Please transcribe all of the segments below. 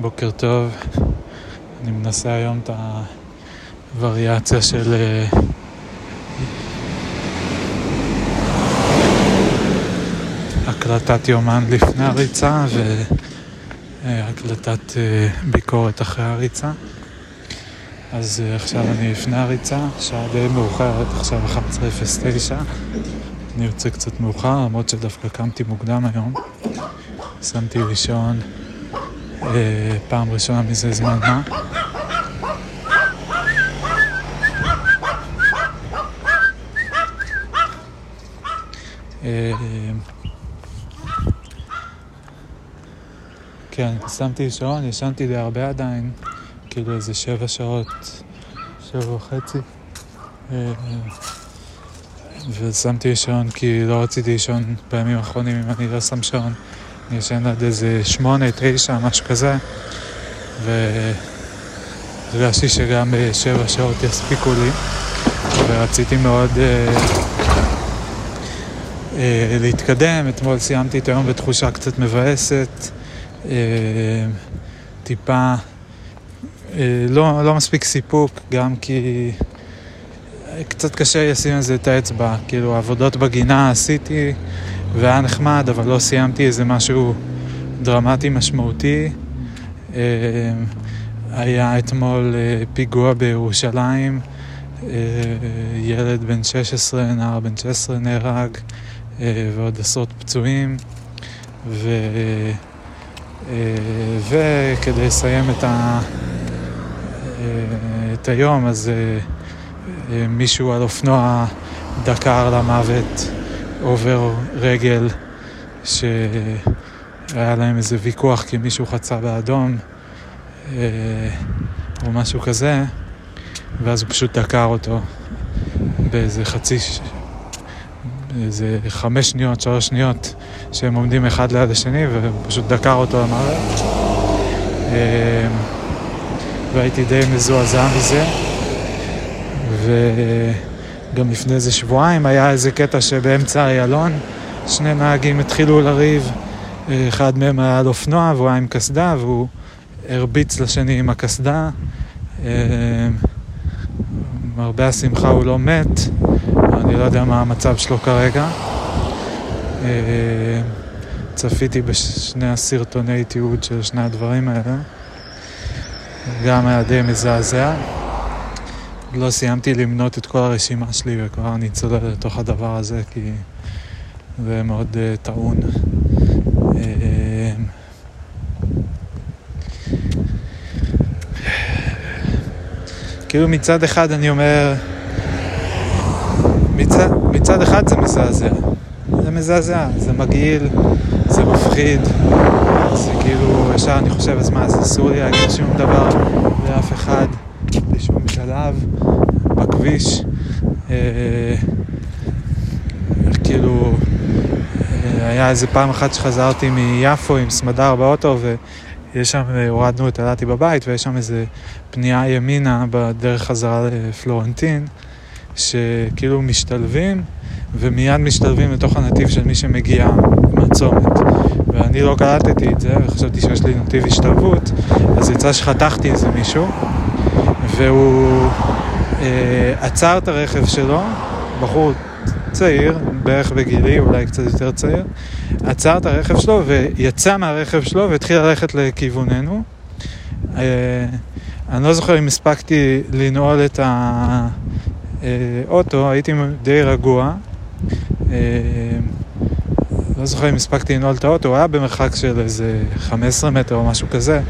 בוקר טוב. אני מנסה היום את הווריאציה של אה, הקלטת יומן לפני הריצה והקלטת אה, ביקורת אחרי הריצה. אז אה, עכשיו אני לפני הריצה, שעה די מאוחרת, עכשיו 11:09. אני יוצא קצת מאוחר, למרות שדווקא קמתי מוקדם היום. שמתי לישון פעם ראשונה מזה זמן מה. אה, כן, שמתי לישון, ישנתי די הרבה עדיין, כאילו איזה שבע שעות, שבע וחצי. אה, ושמתי לישון כי לא רציתי לישון בימים האחרונים אם אני לא שם שעון. אני ישן עד איזה שמונה, תשע, משהו כזה. והרגשתי שגם שבע שעות יספיקו לי. ורציתי מאוד אה, אה, להתקדם. אתמול סיימתי את היום בתחושה קצת מבאסת. אה, טיפה, אה, לא, לא מספיק סיפוק, גם כי קצת קשה לשים לזה את האצבע. כאילו, עבודות בגינה עשיתי. והיה נחמד, אבל לא סיימתי איזה משהו דרמטי משמעותי. אה, היה אתמול אה, פיגוע בירושלים, אה, ילד בן 16, נער בן 16 נהרג, ועוד עשרות פצועים. ו... וכדי לסיים את, ה... את היום, אז מישהו על אופנוע דקר למוות עובר רגל שהיה להם איזה ויכוח כי מישהו חצה באדום אה, או משהו כזה ואז הוא פשוט דקר אותו באיזה חצי, איזה חמש שניות, שלוש שניות שהם עומדים אחד ליד השני ופשוט דקר אותו למוות אה, והייתי די מזועזע מזה ו... גם לפני איזה שבועיים היה איזה קטע שבאמצע איילון שני נהגים התחילו לריב, אחד מהם היה על אופנוע והוא היה עם קסדה והוא הרביץ לשני עם הקסדה. אה, השמחה הוא לא מת, אני לא יודע מה המצב שלו כרגע. אה, צפיתי בשני הסרטוני תיעוד של שני הדברים האלה. גם היה די מזעזע. לא סיימתי למנות את כל הרשימה שלי וכבר אני צולל לתוך הדבר הזה כי זה מאוד uh, טעון. Uh, כאילו מצד אחד אני אומר, מצד, מצד אחד זה מזעזע. זה מזעזע, זה מגעיל, זה מפחיד, זה כאילו, ישר אני חושב, אז מה, זה אסור לי להגיד שום דבר לאף אחד. בשום שלב בכביש. אה, כאילו, אה, היה איזה פעם אחת שחזרתי מיפו עם סמדר באוטו ויש שם, אה, הורדנו את אלעתי בבית ויש שם איזה פנייה ימינה בדרך חזרה לפלורנטין שכאילו משתלבים ומיד משתלבים לתוך הנתיב של מי שמגיע מהצומת ואני לא קלטתי את זה וחשבתי שיש לי נתיב השתלבות אז יצא שחתכתי איזה מישהו והוא עצר את הרכב שלו, בחור צעיר, בערך בגילי, אולי קצת יותר צעיר, עצר את הרכב שלו ויצא מהרכב שלו והתחיל ללכת לכיווננו. אה, אני לא זוכר אם הספקתי לנעול את האוטו, הייתי די רגוע. אה, לא זוכר אם הספקתי לנעול את האוטו, הוא היה במרחק של איזה 15 מטר או משהו כזה.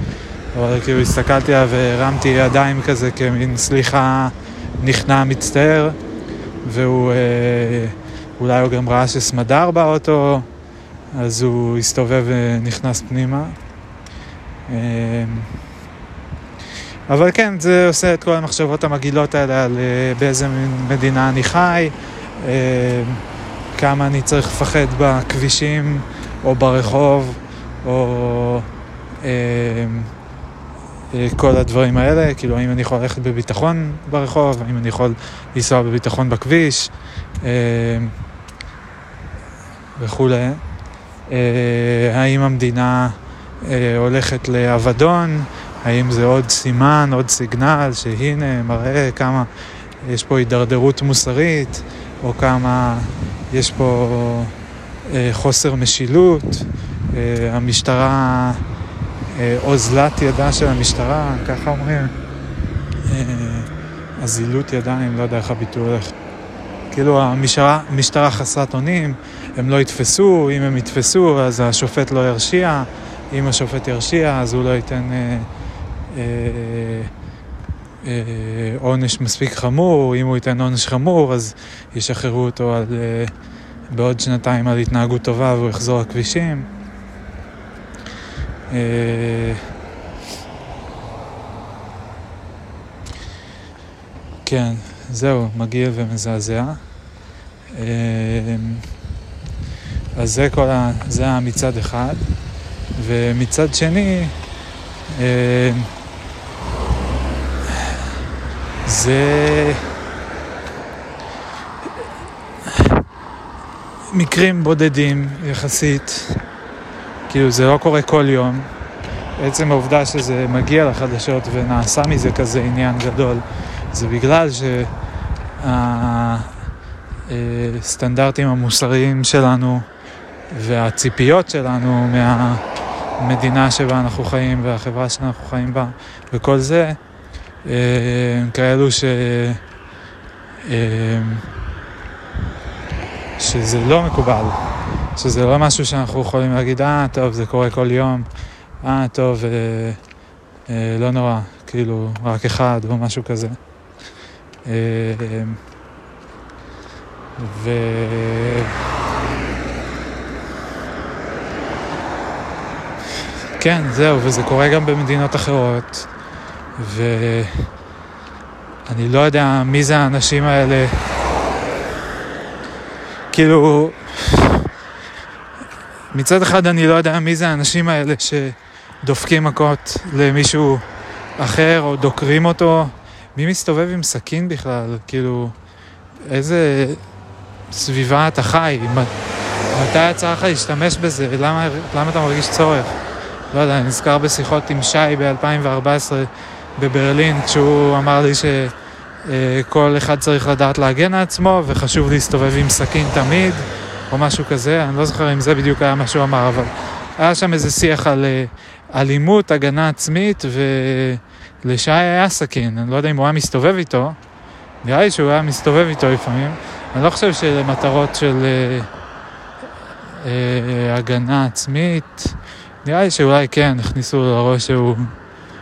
אבל כאילו הסתכלתי עליו והרמתי ידיים כזה כמין סליחה נכנע מצטער והוא אה, אולי הוא גם ראה שסמדר באוטו אז הוא הסתובב ונכנס פנימה. אה, אבל כן, זה עושה את כל המחשבות המגעילות האלה על אה, באיזה מדינה אני חי, כמה אני צריך לפחד בכבישים או ברחוב, או כל הדברים האלה, כאילו האם אני יכול ללכת בביטחון ברחוב, האם אני יכול לנסוע בביטחון בכביש? אה, וכולי. אה, האם המדינה אה, הולכת לאבדון, האם זה עוד סימן, עוד סיגנל, שהנה מראה כמה יש פה הידרדרות מוסרית, או כמה יש פה אה, חוסר משילות, אה, המשטרה, אה, אוזלת ידה של המשטרה, ככה אומרים, אה, אזילות ידיים, לא יודע איך הביטוי הולך. כאילו המשטרה, המשטרה חסרת אונים, הם לא יתפסו, אם הם יתפסו אז השופט לא ירשיע, אם השופט ירשיע אז הוא לא ייתן אה, אה, אה, עונש מספיק חמור, אם הוא ייתן עונש חמור אז ישחררו אותו על, אה, בעוד שנתיים על התנהגות טובה והוא יחזור לכבישים. אה, כן, זהו, מגעיל ומזעזע. אה, אז זה כל ה... זה היה מצד אחד. ומצד שני, אה, זה מקרים בודדים יחסית, כאילו זה לא קורה כל יום. עצם העובדה שזה מגיע לחדשות ונעשה מזה כזה עניין גדול, זה בגלל שהסטנדרטים המוסריים שלנו והציפיות שלנו מהמדינה שבה אנחנו חיים והחברה שאנחנו חיים בה וכל זה, הם כאלו ש... שזה לא מקובל, שזה לא משהו שאנחנו יכולים להגיד, אה, טוב, זה קורה כל יום, אה, טוב, אה, אה, לא נורא, כאילו, רק אחד או משהו כזה. אה, ו... כן, זהו, וזה קורה גם במדינות אחרות, ואני לא יודע מי זה האנשים האלה. כאילו, מצד אחד אני לא יודע מי זה האנשים האלה שדופקים מכות למישהו אחר או דוקרים אותו. מי מסתובב עם סכין בכלל? כאילו, איזה סביבה אתה חי? מתי יצא לך להשתמש בזה? למה, למה אתה מרגיש צורך? לא יודע, אני נזכר בשיחות עם שי ב-2014 בברלין, כשהוא אמר לי שכל אחד צריך לדעת להגן על עצמו וחשוב להסתובב עם סכין תמיד, או משהו כזה, אני לא זוכר אם זה בדיוק היה מה שהוא אמר, אבל היה שם איזה שיח על אה, אלימות, הגנה עצמית, ולשי היה סכין, אני לא יודע אם הוא היה מסתובב איתו, נראה לי שהוא היה מסתובב איתו לפעמים, אני לא חושב שלמטרות של אה, אה, הגנה עצמית, נראה לי שאולי כן, הכניסו לו לראש שהוא,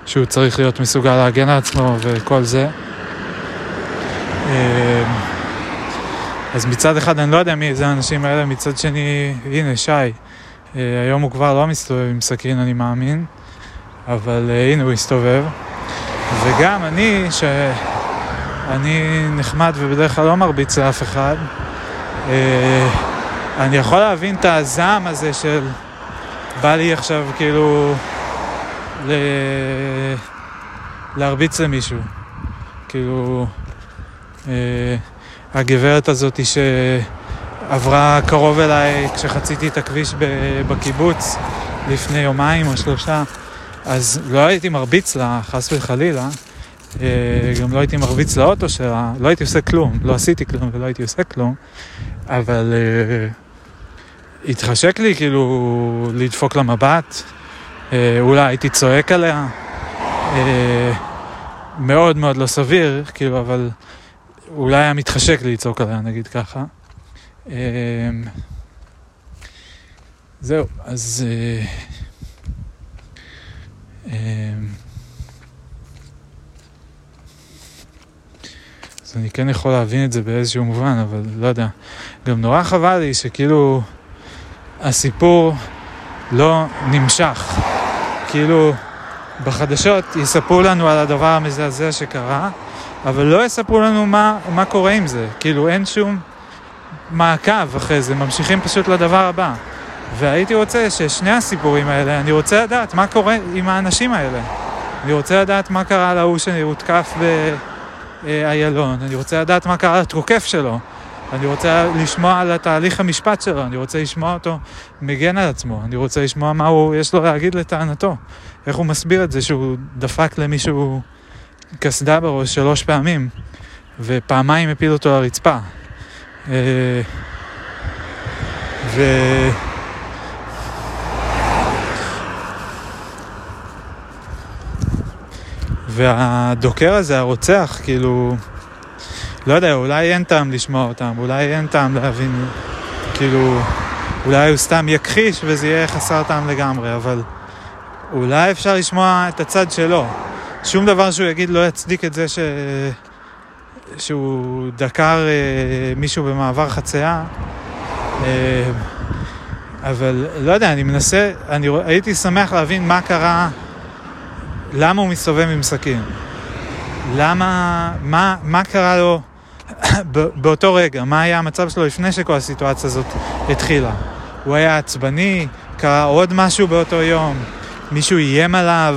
שהוא צריך להיות מסוגל להגן על עצמו וכל זה. אמ, אז מצד אחד אני לא יודע מי זה האנשים האלה, מצד שני, הנה שי, אה, היום הוא כבר לא מסתובב עם סכין אני מאמין, אבל אה, הנה הוא הסתובב. וגם אני, שאני נחמד ובדרך כלל לא מרביץ לאף אחד, אה, אני יכול להבין את הזעם הזה של בא לי עכשיו כאילו ל... להרביץ למישהו. כאילו, הגברת הזאת שעברה קרוב אליי כשחציתי את הכביש בקיבוץ לפני יומיים או שלושה, אז לא הייתי מרביץ לה, חס וחלילה. אה, גם לא הייתי מרביץ לאוטו שלה, לא הייתי עושה כלום, לא עשיתי כלום ולא הייתי עושה כלום, אבל... אה, התחשק לי כאילו לדפוק לה מבט, אה, אולי הייתי צועק עליה, אה, מאוד מאוד לא סביר, כאילו, אבל אולי היה מתחשק לי לצעוק עליה, נגיד ככה. אה, זהו, אז... אה, אה, אז אני כן יכול להבין את זה באיזשהו מובן, אבל לא יודע. גם נורא חבל לי שכאילו... הסיפור לא נמשך. כאילו, בחדשות יספרו לנו על הדבר המזעזע שקרה, אבל לא יספרו לנו מה, מה קורה עם זה. כאילו, אין שום מעקב אחרי זה, ממשיכים פשוט לדבר הבא. והייתי רוצה ששני הסיפורים האלה, אני רוצה לדעת מה קורה עם האנשים האלה. אני רוצה לדעת מה קרה להוא שהותקף באיילון, אני רוצה לדעת מה קרה לתוקף שלו. אני רוצה לשמוע על התהליך המשפט שלו, אני רוצה לשמוע אותו מגן על עצמו, אני רוצה לשמוע מה הוא, יש לו להגיד לטענתו. איך הוא מסביר את זה שהוא דפק למישהו קסדה בראש שלוש פעמים, ופעמיים הפיל אותו לרצפה. אה, ו... והדוקר הזה, הרוצח, כאילו, לא יודע, אולי אין טעם לשמוע אותם, אולי אין טעם להבין, כאילו, אולי הוא סתם יכחיש וזה יהיה חסר טעם לגמרי, אבל אולי אפשר לשמוע את הצד שלו. שום דבר שהוא יגיד לא יצדיק את זה ש... שהוא דקר אה, מישהו במעבר חצייה. אה, אבל לא יודע, אני מנסה, אני הייתי שמח להבין מה קרה, למה הוא מסתובב עם סכין. למה, מה, מה קרה לו באותו רגע, מה היה המצב שלו לפני שכל הסיטואציה הזאת התחילה. הוא היה עצבני, קרה עוד משהו באותו יום, מישהו איים עליו,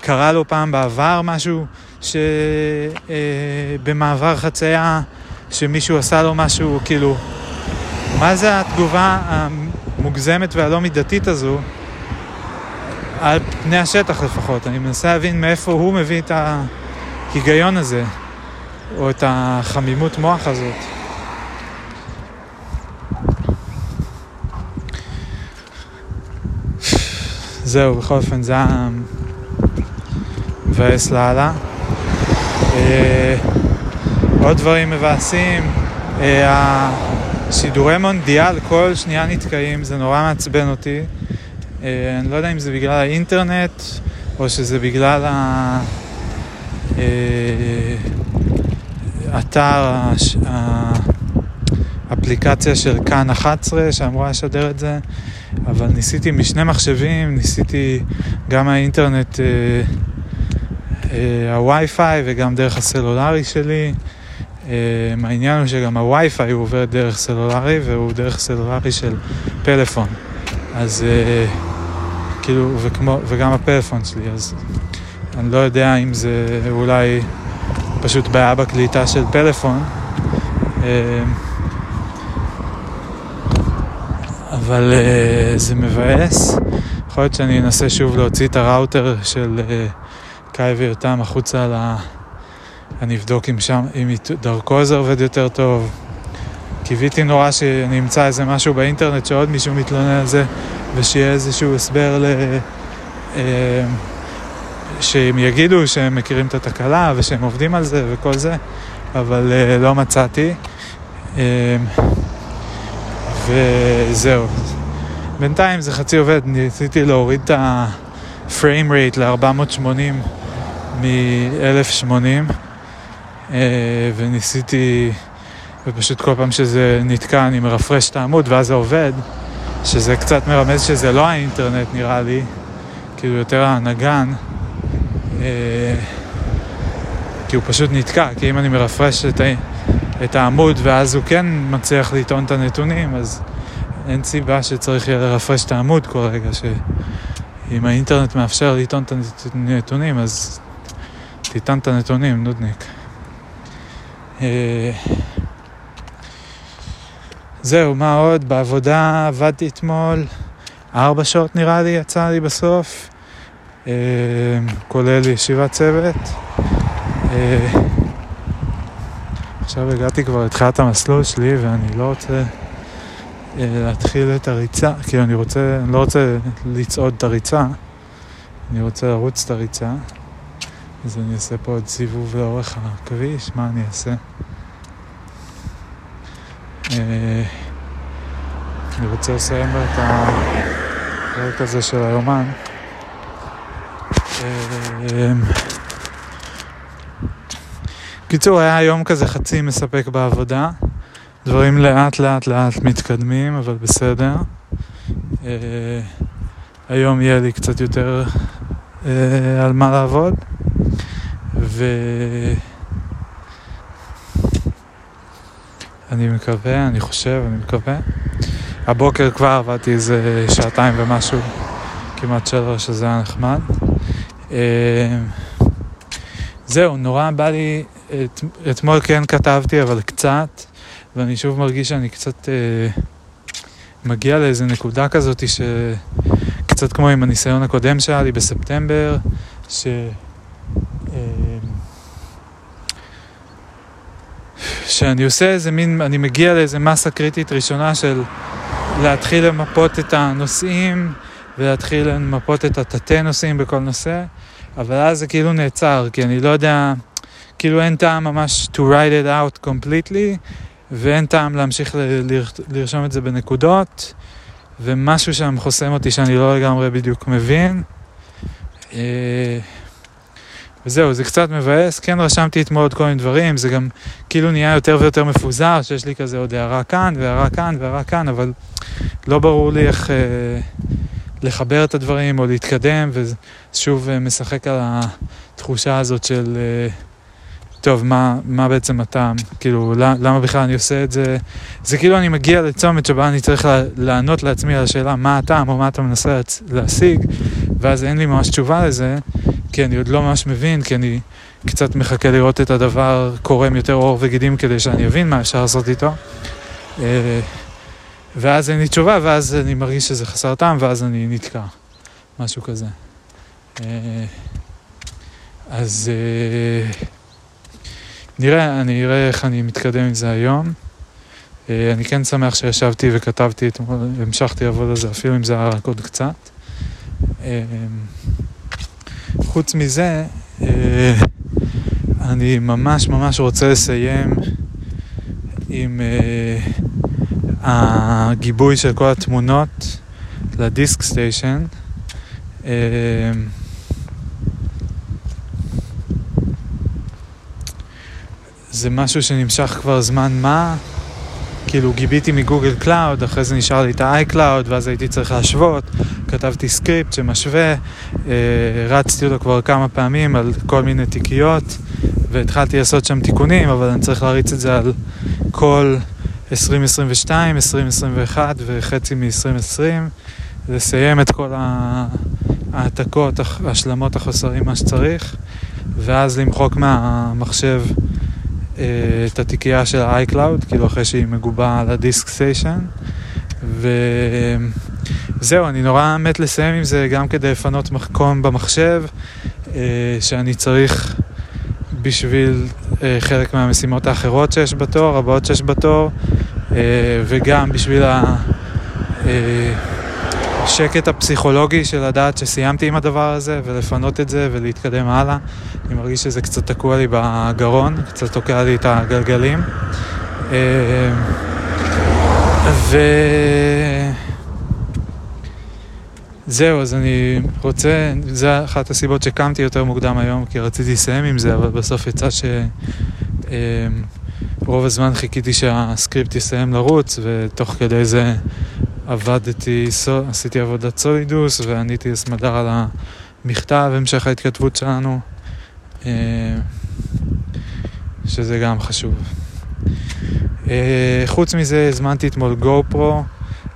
קרה לו פעם בעבר משהו שבמעבר אה, חצייה, שמישהו עשה לו משהו, כאילו, מה זה התגובה המוגזמת והלא מידתית הזו, על פני השטח לפחות. אני מנסה להבין מאיפה הוא מביא את ההיגיון הזה, או את החמימות מוח הזאת. זהו, בכל אופן זה היה מבאס לאללה. אה, עוד דברים מבאסים, אה, השידורי מונדיאל כל שנייה נתקעים, זה נורא מעצבן אותי. אה, אני לא יודע אם זה בגלל האינטרנט או שזה בגלל האתר, האפליקציה של כאן 11 שאמורה לשדר את זה, אבל ניסיתי משני מחשבים, ניסיתי גם האינטרנט, הווי-פיי וגם דרך הסלולרי שלי. Um, העניין הוא שגם הווי-פיי הוא עובר דרך סלולרי והוא דרך סלולרי של פלאפון. אז uh, כאילו, וכמו, וגם הפלאפון שלי, אז אני לא יודע אם זה אולי פשוט בעיה בקליטה של פלאפון. אבל זה מבאס. יכול להיות שאני אנסה שוב להוציא את הראוטר של קאי ויותם החוצה ל... אני אבדוק אם שם, אם דרכו זה עובד יותר טוב. קיוויתי נורא שאני אמצא איזה משהו באינטרנט שעוד מישהו מתלונן על זה ושיהיה איזשהו הסבר ל... אה, שהם יגידו שהם מכירים את התקלה ושהם עובדים על זה וכל זה, אבל אה, לא מצאתי. אה, וזהו. בינתיים זה חצי עובד, ניסיתי להוריד את ה-frame rate ל-480 מ-1080. אה, וניסיתי, ופשוט כל פעם שזה נתקע אני מרפרש את העמוד ואז זה עובד, שזה קצת מרמז שזה לא האינטרנט נראה לי, כאילו יותר הנגן, אה, כי הוא פשוט נתקע, כי אם אני מרפרש את. את העמוד ואז הוא כן מצליח לטעון את הנתונים, אז אין סיבה שצריך יהיה לרפרש את העמוד כל רגע, שאם האינטרנט מאפשר לטעון את הנתונים, אז תטען את הנתונים, נודניק. אה, זהו, מה עוד? בעבודה עבדתי אתמול, ארבע שעות נראה לי יצא לי בסוף, אה, כולל ישיבת צוות. אה, עכשיו הגעתי כבר לתחילת המסלול שלי ואני לא רוצה להתחיל את הריצה, כי אני רוצה, אני לא רוצה לצעוד את הריצה, אני רוצה לרוץ את הריצה. אז אני אעשה פה עוד סיבוב לאורך הכביש, מה אני אעשה? אה, אני רוצה לסיים את הפרק הזה של היומן. אה, קיצור, היה יום כזה חצי מספק בעבודה. דברים לאט לאט לאט מתקדמים, אבל בסדר. אה, היום יהיה לי קצת יותר על מה לעבוד. ואני מקווה, אני חושב, אני מקווה. הבוקר כבר עבדתי איזה שעתיים ומשהו, כמעט שלוש, שזה היה נחמד. אה, זהו, נורא בא לי, את, אתמול כן כתבתי, אבל קצת, ואני שוב מרגיש שאני קצת אה, מגיע לאיזה נקודה כזאת שקצת כמו עם הניסיון הקודם שהיה לי בספטמבר, ש... אה, שאני עושה איזה מין, אני מגיע לאיזה מסה קריטית ראשונה של להתחיל למפות את הנושאים ולהתחיל למפות את התתי נושאים בכל נושא, אבל אז זה כאילו נעצר, כי אני לא יודע, כאילו אין טעם ממש to write it out completely, ואין טעם להמשיך ל- לרשום את זה בנקודות, ומשהו שם חוסם אותי שאני לא לגמרי בדיוק מבין. וזהו, זה קצת מבאס, כן רשמתי אתמול עוד כל מיני דברים, זה גם כאילו נהיה יותר ויותר מפוזר, שיש לי כזה עוד הערה כאן והערה כאן והערה כאן, אבל לא ברור לי איך אה, לחבר את הדברים או להתקדם, ושוב אה, משחק על התחושה הזאת של, אה, טוב, מה, מה בעצם הטעם? כאילו, למה בכלל אני עושה את זה? זה כאילו אני מגיע לצומת שבה אני צריך לענות לעצמי על השאלה מה הטעם או מה אתה מנסה להשיג, ואז אין לי ממש תשובה לזה. כי אני עוד לא ממש מבין, כי אני קצת מחכה לראות את הדבר קורם יותר עור וגידים כדי שאני אבין מה אפשר לעשות איתו. אה, ואז אין לי תשובה, ואז אני מרגיש שזה חסר טעם, ואז אני נתקע. משהו כזה. אה, אז אה, נראה, אני אראה איך אני מתקדם עם זה היום. אני כן שמח שישבתי וכתבתי אתמול, המשכתי לעבוד על זה, אפילו אם זה היה רק עוד קצת. חוץ מזה, אה, אני ממש ממש רוצה לסיים עם אה, הגיבוי של כל התמונות ל-DiskStation. אה, זה משהו שנמשך כבר זמן מה. כאילו גיביתי מ-Google Cloud, אחרי זה נשאר לי את ה-iCloud, ואז הייתי צריך להשוות, כתבתי סקריפט שמשווה, אה, הרצתי אותו כבר כמה פעמים על כל מיני תיקיות, והתחלתי לעשות שם תיקונים, אבל אני צריך להריץ את זה על כל 2022, 2021 וחצי מ-2020, לסיים את כל ההעתקות, השלמות החוסרים, מה שצריך, ואז למחוק מהמחשב אה, את התיקייה של ה-iCloud, כאילו אחרי שהיא מגובה על ה-DiskStation. וזהו, אני נורא מת לסיים עם זה גם כדי לפנות מקום במחשב, אה, שאני צריך בשביל אה, חלק מהמשימות האחרות שיש בתור, הבאות שיש בתור, וגם בשביל השקט הפסיכולוגי של לדעת שסיימתי עם הדבר הזה ולפנות את זה ולהתקדם הלאה. אני מרגיש שזה קצת תקוע לי בגרון, קצת תוקע לי את הגלגלים. אה, ו... זהו, אז אני רוצה, זה אחת הסיבות שקמתי יותר מוקדם היום, כי רציתי לסיים עם זה, אבל בסוף יצא ש... אה, רוב הזמן חיכיתי שהסקריפט יסיים לרוץ, ותוך כדי זה עבדתי, עשיתי עבודת סולידוס, ועניתי לסמדר על המכתב, המשך ההתכתבות שלנו. אה, שזה גם חשוב. אה, חוץ מזה, הזמנתי אתמול גו פרו,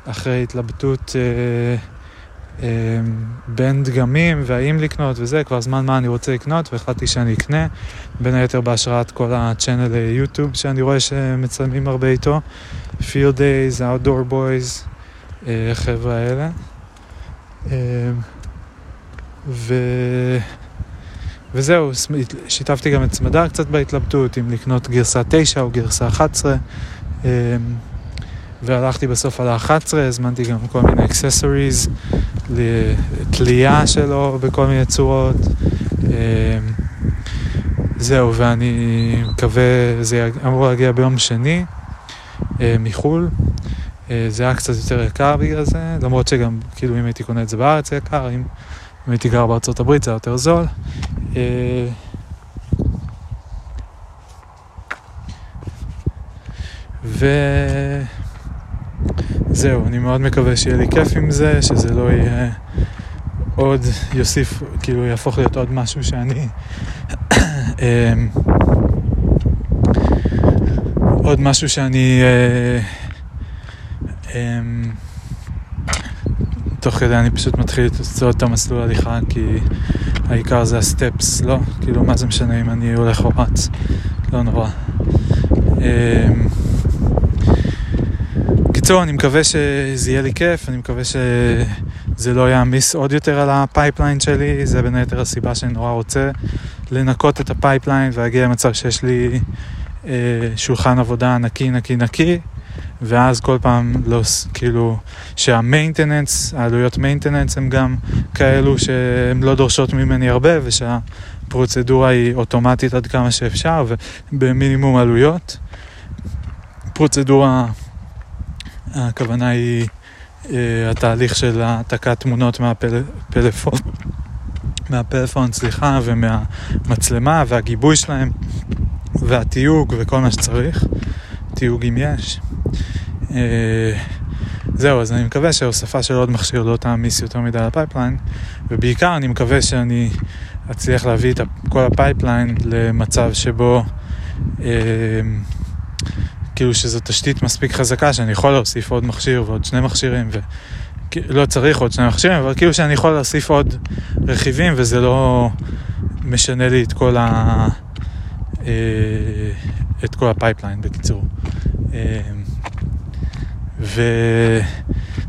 אחרי התלבטות אה, בין דגמים והאם לקנות וזה, כבר זמן מה אני רוצה לקנות, והחלטתי שאני אקנה, בין היתר בהשראת כל הצ'אנל יוטיוב שאני רואה שמצלמים הרבה איתו, Field Days, Outdoor Boys, החבר'ה האלה. ו... וזהו, שיתפתי גם את סמדר קצת בהתלבטות, אם לקנות גרסה 9 או גרסה 11, אמ, והלכתי בסוף על ה-11, הזמנתי גם כל מיני אקססוריז, לתלייה שלו בכל מיני צורות. אמ, זהו, ואני מקווה, זה אמור להגיע ביום שני אה, מחו"ל. אה, זה היה קצת יותר יקר בגלל זה, למרות שגם, כאילו, אם הייתי קונה את זה בארץ זה יקר, אם, אם הייתי גר בארצות הברית זה היה יותר זול. אה, וזהו, אני מאוד מקווה שיהיה לי כיף עם זה, שזה לא יהיה עוד, יוסיף, כאילו יהפוך להיות עוד משהו שאני... אמ, עוד משהו שאני... אה, אמ, תוך כדי אני פשוט מתחיל לצעוד את המסלול הליכה כי העיקר זה ה-steps, לא? כאילו מה זה משנה אם אני הולך או רץ, לא נורא. בקיצור, אני מקווה שזה יהיה לי כיף, אני מקווה שזה לא יעמיס עוד יותר על ה-pipeline שלי, זה בין היתר הסיבה שאני נורא רוצה לנקות את ה-pipeline ולהגיע למצב שיש לי אה, שולחן עבודה נקי, נקי, נקי, ואז כל פעם, לא, כאילו, שהמיינטננס, העלויות מיינטננס הם גם כאלו שהן לא דורשות ממני הרבה, ושהפרוצדורה היא אוטומטית עד כמה שאפשר, ובמינימום עלויות. פרוצדורה, הכוונה היא uh, התהליך של העתקת תמונות מהפלאפון, מהפלאפון, סליחה, ומהמצלמה והגיבוי שלהם והתיוג וכל מה שצריך, תיוג אם יש. Uh, זהו, אז אני מקווה שההוספה של עוד מכשיר לא תעמיס יותר מדי על ה-pipeline, ובעיקר אני מקווה שאני אצליח להביא את כל ה-pipeline למצב שבו uh, כאילו שזו תשתית מספיק חזקה שאני יכול להוסיף עוד מכשיר ועוד שני מכשירים ולא צריך עוד שני מכשירים, אבל כאילו שאני יכול להוסיף עוד רכיבים וזה לא משנה לי את כל ה... אה, את כל ה-pipeline בקיצור. אה,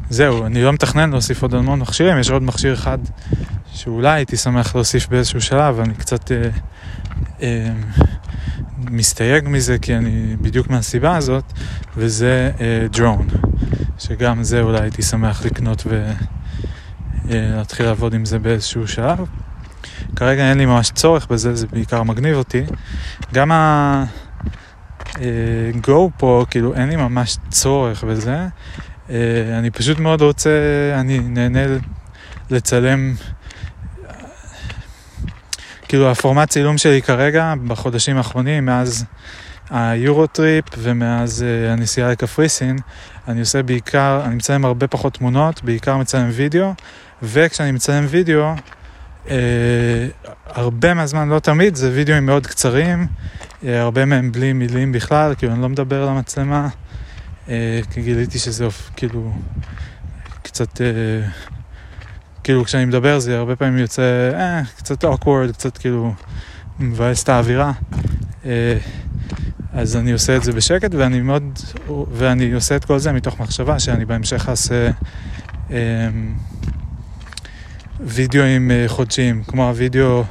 וזהו, אני לא מתכנן להוסיף עוד המון מכשירים, יש עוד מכשיר אחד שאולי הייתי שמח להוסיף באיזשהו שלב, אני קצת אה, אה, מסתייג מזה כי אני בדיוק מהסיבה הזאת, וזה דרון, uh, שגם זה אולי הייתי שמח לקנות ולהתחיל uh, לעבוד עם זה באיזשהו שלב. כרגע אין לי ממש צורך בזה, זה בעיקר מגניב אותי. גם ה... גו uh, פה, כאילו אין לי ממש צורך בזה. Uh, אני פשוט מאוד רוצה, אני נהנה לצלם כאילו הפורמט צילום שלי כרגע, בחודשים האחרונים, מאז היורוטריפ ומאז uh, הנסיעה לקפריסין, אני עושה בעיקר, אני מצלם הרבה פחות תמונות, בעיקר מצלם וידאו, וכשאני מצלם וידאו, uh, הרבה מהזמן, לא תמיד, זה וידאוים מאוד קצרים, uh, הרבה מהם בלי מילים בכלל, כאילו אני לא מדבר למצלמה, uh, כי גיליתי שזה כאילו קצת... Uh, כאילו כשאני מדבר זה הרבה פעמים יוצא אה, קצת awkward, קצת כאילו מבאס את האווירה. אה, אז אני עושה את זה בשקט ואני מאוד, ואני עושה את כל זה מתוך מחשבה שאני בהמשך אעשה אה, וידאוים אה, חודשיים, כמו הוידאו,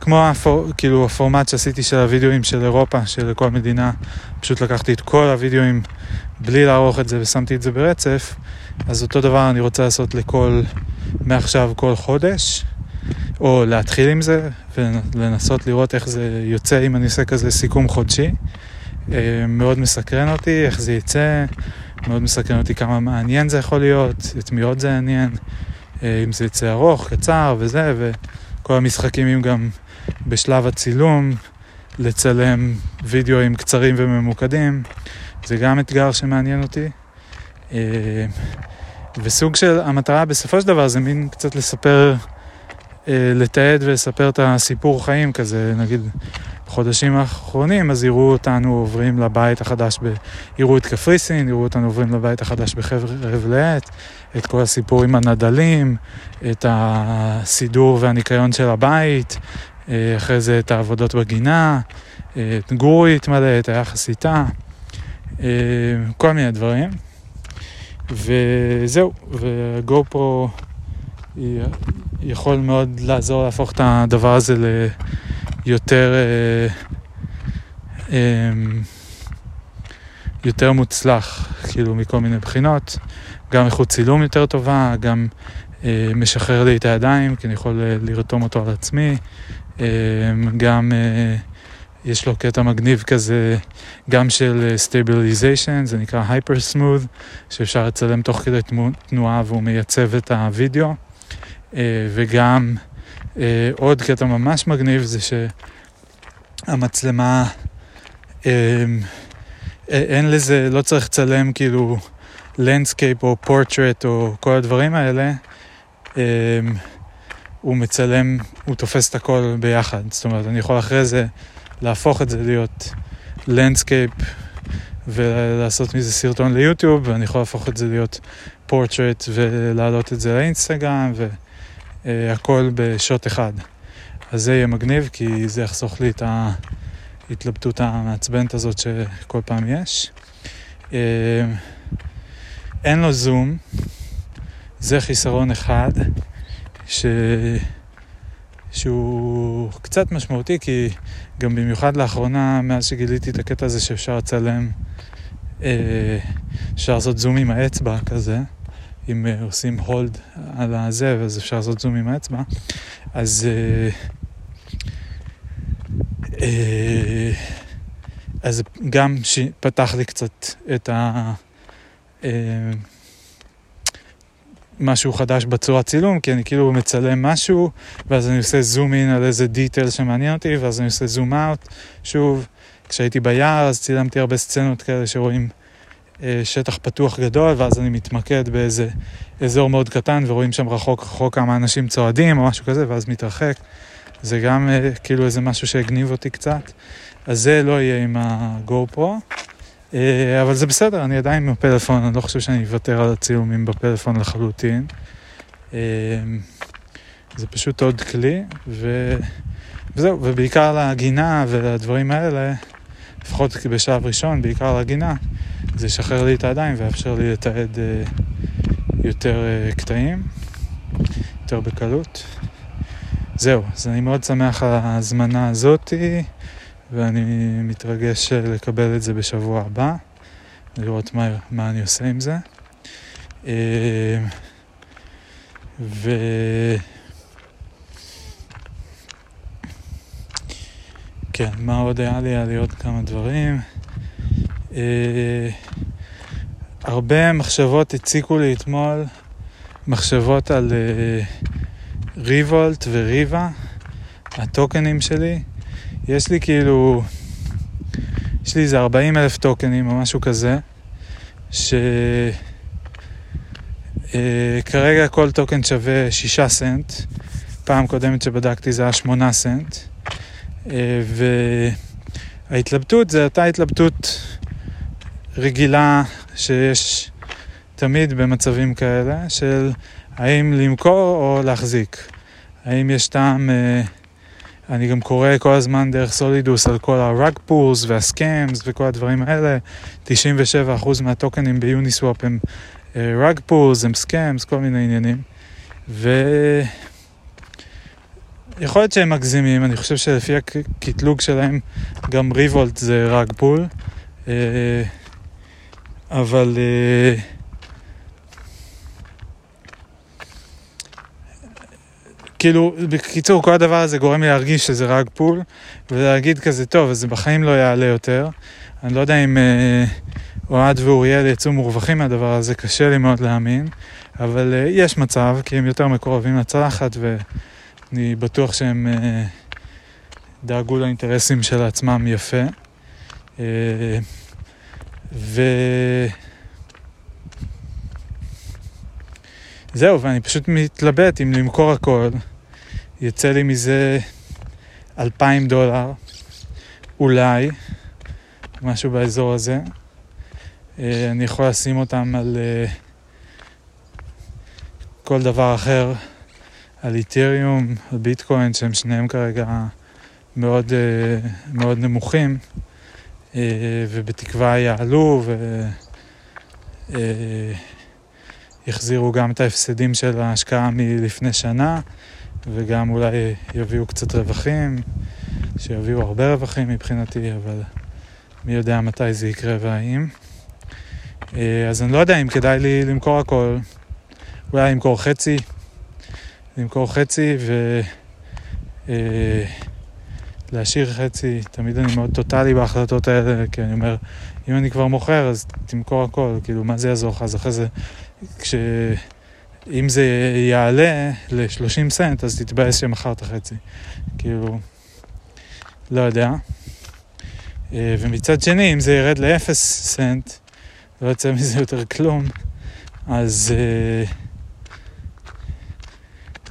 כמו הפור, כאילו הפורמט שעשיתי של הוידאוים של אירופה, של כל מדינה, פשוט לקחתי את כל הוידאוים בלי לערוך את זה ושמתי את זה ברצף, אז אותו דבר אני רוצה לעשות לכל... מעכשיו כל חודש, או להתחיל עם זה ולנסות לראות איך זה יוצא אם אני עושה כזה סיכום חודשי. אה, מאוד מסקרן אותי איך זה יצא, מאוד מסקרן אותי כמה מעניין זה יכול להיות, את מי עוד זה יעניין, אה, אם זה יצא ארוך, קצר וזה, וכל המשחקים הם גם בשלב הצילום, לצלם וידאוים קצרים וממוקדים, זה גם אתגר שמעניין אותי. וסוג של, המטרה בסופו של דבר זה מין קצת לספר, אה, לתעד ולספר את הסיפור חיים כזה, נגיד בחודשים האחרונים, אז יראו אותנו עוברים לבית החדש, ב... יראו את קפריסין, יראו אותנו עוברים לבית החדש בחבל עת, את כל הסיפור עם הנדלים, את הסידור והניקיון של הבית, אה, אחרי זה את העבודות בגינה, אה, את גורי התמלא, את היחס איתה, כל מיני דברים. וזהו, וגו פרו יכול מאוד לעזור להפוך את הדבר הזה ליותר אה, אה, יותר מוצלח, כאילו מכל מיני בחינות, גם איכות צילום יותר טובה, גם אה, משחרר לי את הידיים, כי אני יכול לרתום אותו על עצמי, גם יש לו קטע מגניב כזה, גם של stabilization, זה נקרא HyperSmooth, שאפשר לצלם תוך כדי תנועה והוא מייצב את הוידאו. אה, וגם אה, עוד קטע ממש מגניב זה שהמצלמה, אה, אין לזה, לא צריך לצלם כאילו landscape או פורטרט או כל הדברים האלה. הוא מצלם, הוא תופס את הכל ביחד. זאת אומרת, אני יכול אחרי זה להפוך את זה להיות landscape ולעשות מזה סרטון ליוטיוב, ואני יכול להפוך את זה להיות פורטרט ולהעלות את זה לאינסטגרם והכל בשוט אחד. אז זה יהיה מגניב כי זה יחסוך לי את ההתלבטות המעצבנת הזאת שכל פעם יש. אין לו זום, זה חיסרון אחד, ש... שהוא קצת משמעותי, כי גם במיוחד לאחרונה, מאז שגיליתי את הקטע הזה שאפשר לצלם, אה, אפשר לעשות זום עם האצבע כזה, אם אה, עושים הולד על הזה, אז אפשר לעשות זום עם האצבע, אז... אה, אז גם פתח לי קצת את ה... משהו חדש בצורת צילום, כי אני כאילו מצלם משהו, ואז אני עושה זום אין על איזה דיטל שמעניין אותי, ואז אני עושה זום אאוט. שוב, כשהייתי ביער אז צילמתי הרבה סצנות כאלה שרואים אה, שטח פתוח גדול, ואז אני מתמקד באיזה אזור מאוד קטן, ורואים שם רחוק רחוק כמה אנשים צועדים או משהו כזה, ואז מתרחק. זה גם אה, כאילו איזה משהו שהגניב אותי קצת. אז זה לא יהיה עם הגו פרו. אה, אבל זה בסדר, אני עדיין עם הפלאפון, אני לא חושב שאני אוותר על הצילומים בפלאפון לחלוטין. אה, זה פשוט עוד כלי, ו... וזהו, ובעיקר לגינה ולדברים האלה, לפחות בשלב ראשון, בעיקר לגינה, זה ישחרר לי את הידיים ויאפשר לי לתעד אה, יותר קטעים, יותר בקלות. זהו, אז אני מאוד שמח על ההזמנה הזאתי. ואני מתרגש לקבל את זה בשבוע הבא, לראות מה, מה אני עושה עם זה. אה, ו... כן, מה עוד היה לי? היה לי עוד כמה דברים. אה, הרבה מחשבות הציקו לי אתמול, מחשבות על ריבולט וריבה, הטוקנים שלי. יש לי כאילו, יש לי איזה 40 אלף טוקנים או משהו כזה, שכרגע אה, כל טוקן שווה 6 סנט, פעם קודמת שבדקתי זה היה 8 סנט, אה, וההתלבטות זה אותה התלבטות רגילה שיש תמיד במצבים כאלה, של האם למכור או להחזיק. האם יש טעם... אה, אני גם קורא כל הזמן דרך סולידוס על כל ה-rug pools וה-scams וכל הדברים האלה. 97% מהטוקנים ביוניסוואפ הם uh, rug pools, הם scams, כל מיני עניינים. ו... יכול להיות שהם מגזימים, אני חושב שלפי הקטלוג שלהם גם ריבולט זה rug pool. Uh, אבל... Uh, כאילו, בקיצור, כל הדבר הזה גורם לי להרגיש שזה רק פול, ולהגיד כזה, טוב, אז זה בחיים לא יעלה יותר. אני לא יודע אם אה, אוהד ואוריאל יצאו מורווחים מהדבר הזה, קשה לי מאוד להאמין, אבל אה, יש מצב, כי הם יותר מקורבים לצלחת, ואני בטוח שהם אה, דאגו לאינטרסים של עצמם יפה. אה, ו... זהו, ואני פשוט מתלבט אם למכור הכל. יצא לי מזה אלפיים דולר, אולי, משהו באזור הזה. אה, אני יכול לשים אותם על אה, כל דבר אחר, על איתריום, על ביטקוין, שהם שניהם כרגע מאוד, אה, מאוד נמוכים, ובתקווה יעלו ויחזירו גם את ההפסדים של ההשקעה מלפני שנה. וגם אולי יביאו קצת רווחים, שיביאו הרבה רווחים מבחינתי, אבל מי יודע מתי זה יקרה והאם. אה, אז אני לא יודע אם כדאי לי למכור הכל, אולי למכור חצי, למכור חצי ו... אה, חצי, תמיד אני מאוד טוטאלי בהחלטות האלה, כי אני אומר, אם אני כבר מוכר אז תמכור הכל, כאילו מה זה יעזור לך? אז אחרי זה, כש... אם זה יעלה ל-30 סנט, אז תתבאס שמכרת חצי. כאילו, לא יודע. אה, ומצד שני, אם זה ירד ל-0 סנט, לא יוצא מזה יותר כלום, אז אה,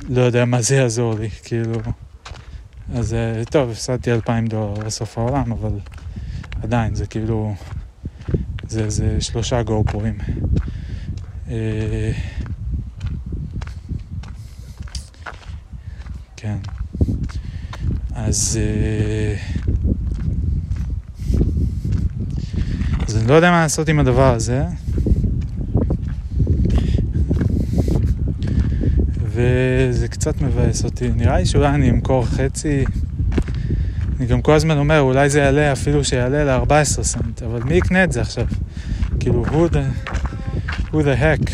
לא יודע מה זה יעזור לי, כאילו. אז אה, טוב, הפסדתי 2,000 דולר בסוף העולם, אבל עדיין, זה כאילו, זה, זה שלושה גו פרוים. כן. אז... אה, אז אני לא יודע מה לעשות עם הדבר הזה. וזה קצת מבאס אותי. נראה לי שאולי אני אמכור חצי. אני גם כל הזמן אומר, אולי זה יעלה אפילו שיעלה ל-14 סנט, אבל מי יקנה את זה עכשיו? כאילו, who the, who the heck?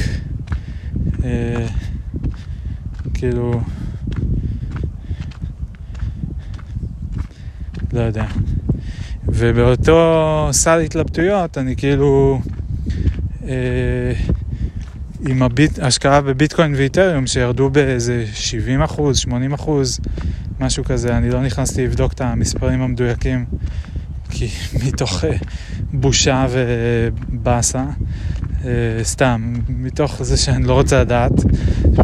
Uh, כאילו... לא יודע. ובאותו סל התלבטויות אני כאילו אה, עם הביט, השקעה בביטקוין ואיתריום שירדו באיזה 70 אחוז, 80 אחוז, משהו כזה, אני לא נכנסתי לבדוק את המספרים המדויקים כי מתוך אה, בושה ובאסה, אה, סתם, מתוך זה שאני לא רוצה לדעת,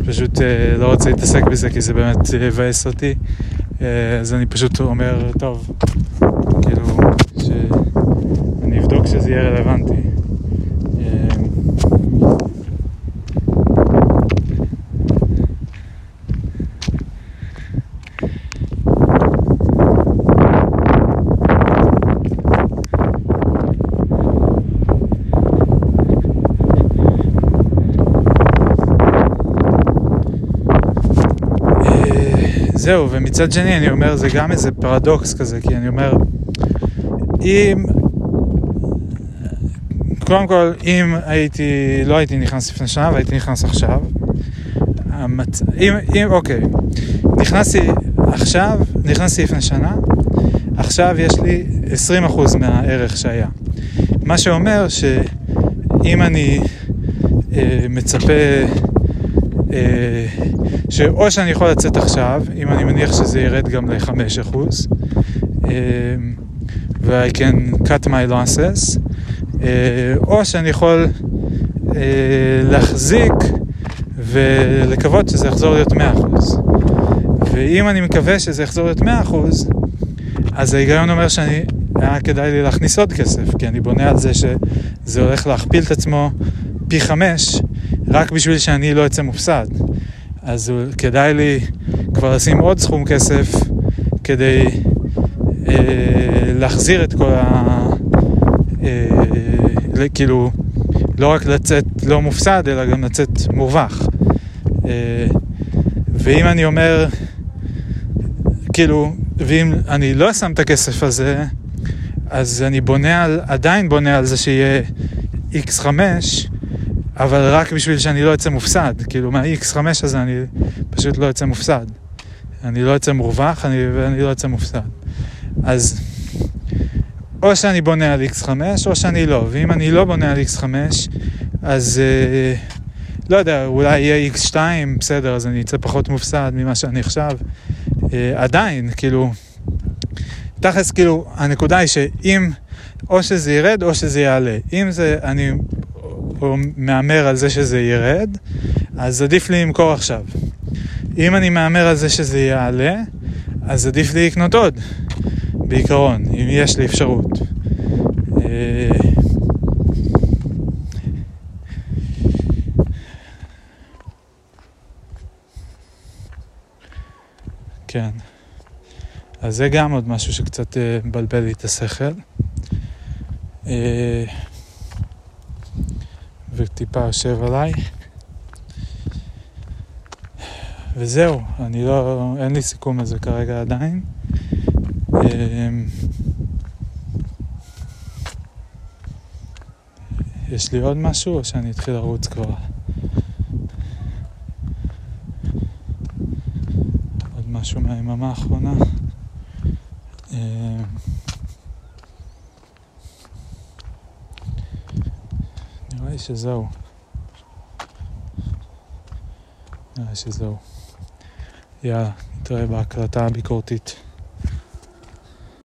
פשוט אה, לא רוצה להתעסק בזה כי זה באמת יבאס אותי, אז אני פשוט אומר, טוב, כאילו, שאני אבדוק שזה יהיה רלוונטי. אה, זהו, ומצד שני אני אומר, זה גם איזה פרדוקס כזה, כי אני אומר, אם... קודם כל, אם הייתי, לא הייתי נכנס לפני שנה והייתי נכנס עכשיו, המצ... אם, אם, אוקיי, נכנסתי עכשיו, נכנסתי לפני שנה, עכשיו יש לי 20% מהערך שהיה. מה שאומר שאם אני אה, מצפה אה, שאו שאני יכול לצאת עכשיו, אם אני מניח שזה ירד גם ל-5%, אה, ו-I can cut my losses, אה, או שאני יכול להחזיק ולקוות שזה יחזור להיות 100%. ואם אני מקווה שזה יחזור להיות 100%, אז ההיגיון אומר שאני, היה כדאי לי להכניס עוד כסף, כי אני בונה על זה שזה הולך להכפיל את עצמו פי חמש רק בשביל שאני לא אצא מופסד. אז כדאי לי כבר לשים עוד סכום כסף כדי אה, להחזיר את כל ה... אה, כאילו, לא רק לצאת לא מופסד, אלא גם לצאת מורווח. אה, ואם אני אומר, כאילו, ואם אני לא שם את הכסף הזה, אז אני בונה על, עדיין בונה על זה שיהיה x5, אבל רק בשביל שאני לא אצא מופסד, כאילו מה-X5 הזה אני פשוט לא אצא מופסד. אני לא אצא מורווח אני, ואני לא אצא מופסד. אז או שאני בונה על X5 או שאני לא, ואם אני לא בונה על X5 אז אה, לא יודע, אולי יהיה X2, בסדר, אז אני אצא פחות מופסד ממה שאני עכשיו. אה, עדיין, כאילו, תכלס, כאילו, הנקודה היא שאם או שזה ירד או שזה יעלה. אם זה, אני או מהמר על זה שזה ירד, אז עדיף לי למכור עכשיו. אם אני מהמר על זה שזה יעלה, אז עדיף לי לקנות עוד, בעיקרון, אם יש לי אפשרות. אה, כן. אז זה גם עוד משהו שקצת אה, מבלבל לי את השכל. וטיפה יושב עליי. וזהו, אני לא, אין לי סיכום לזה כרגע עדיין. אמ, יש לי עוד משהו או שאני אתחיל לרוץ כבר? עוד משהו מהיממה האחרונה? נראה לי שזהו. נראה לי שזהו. יאללה, נתראה בהקלטה הביקורתית.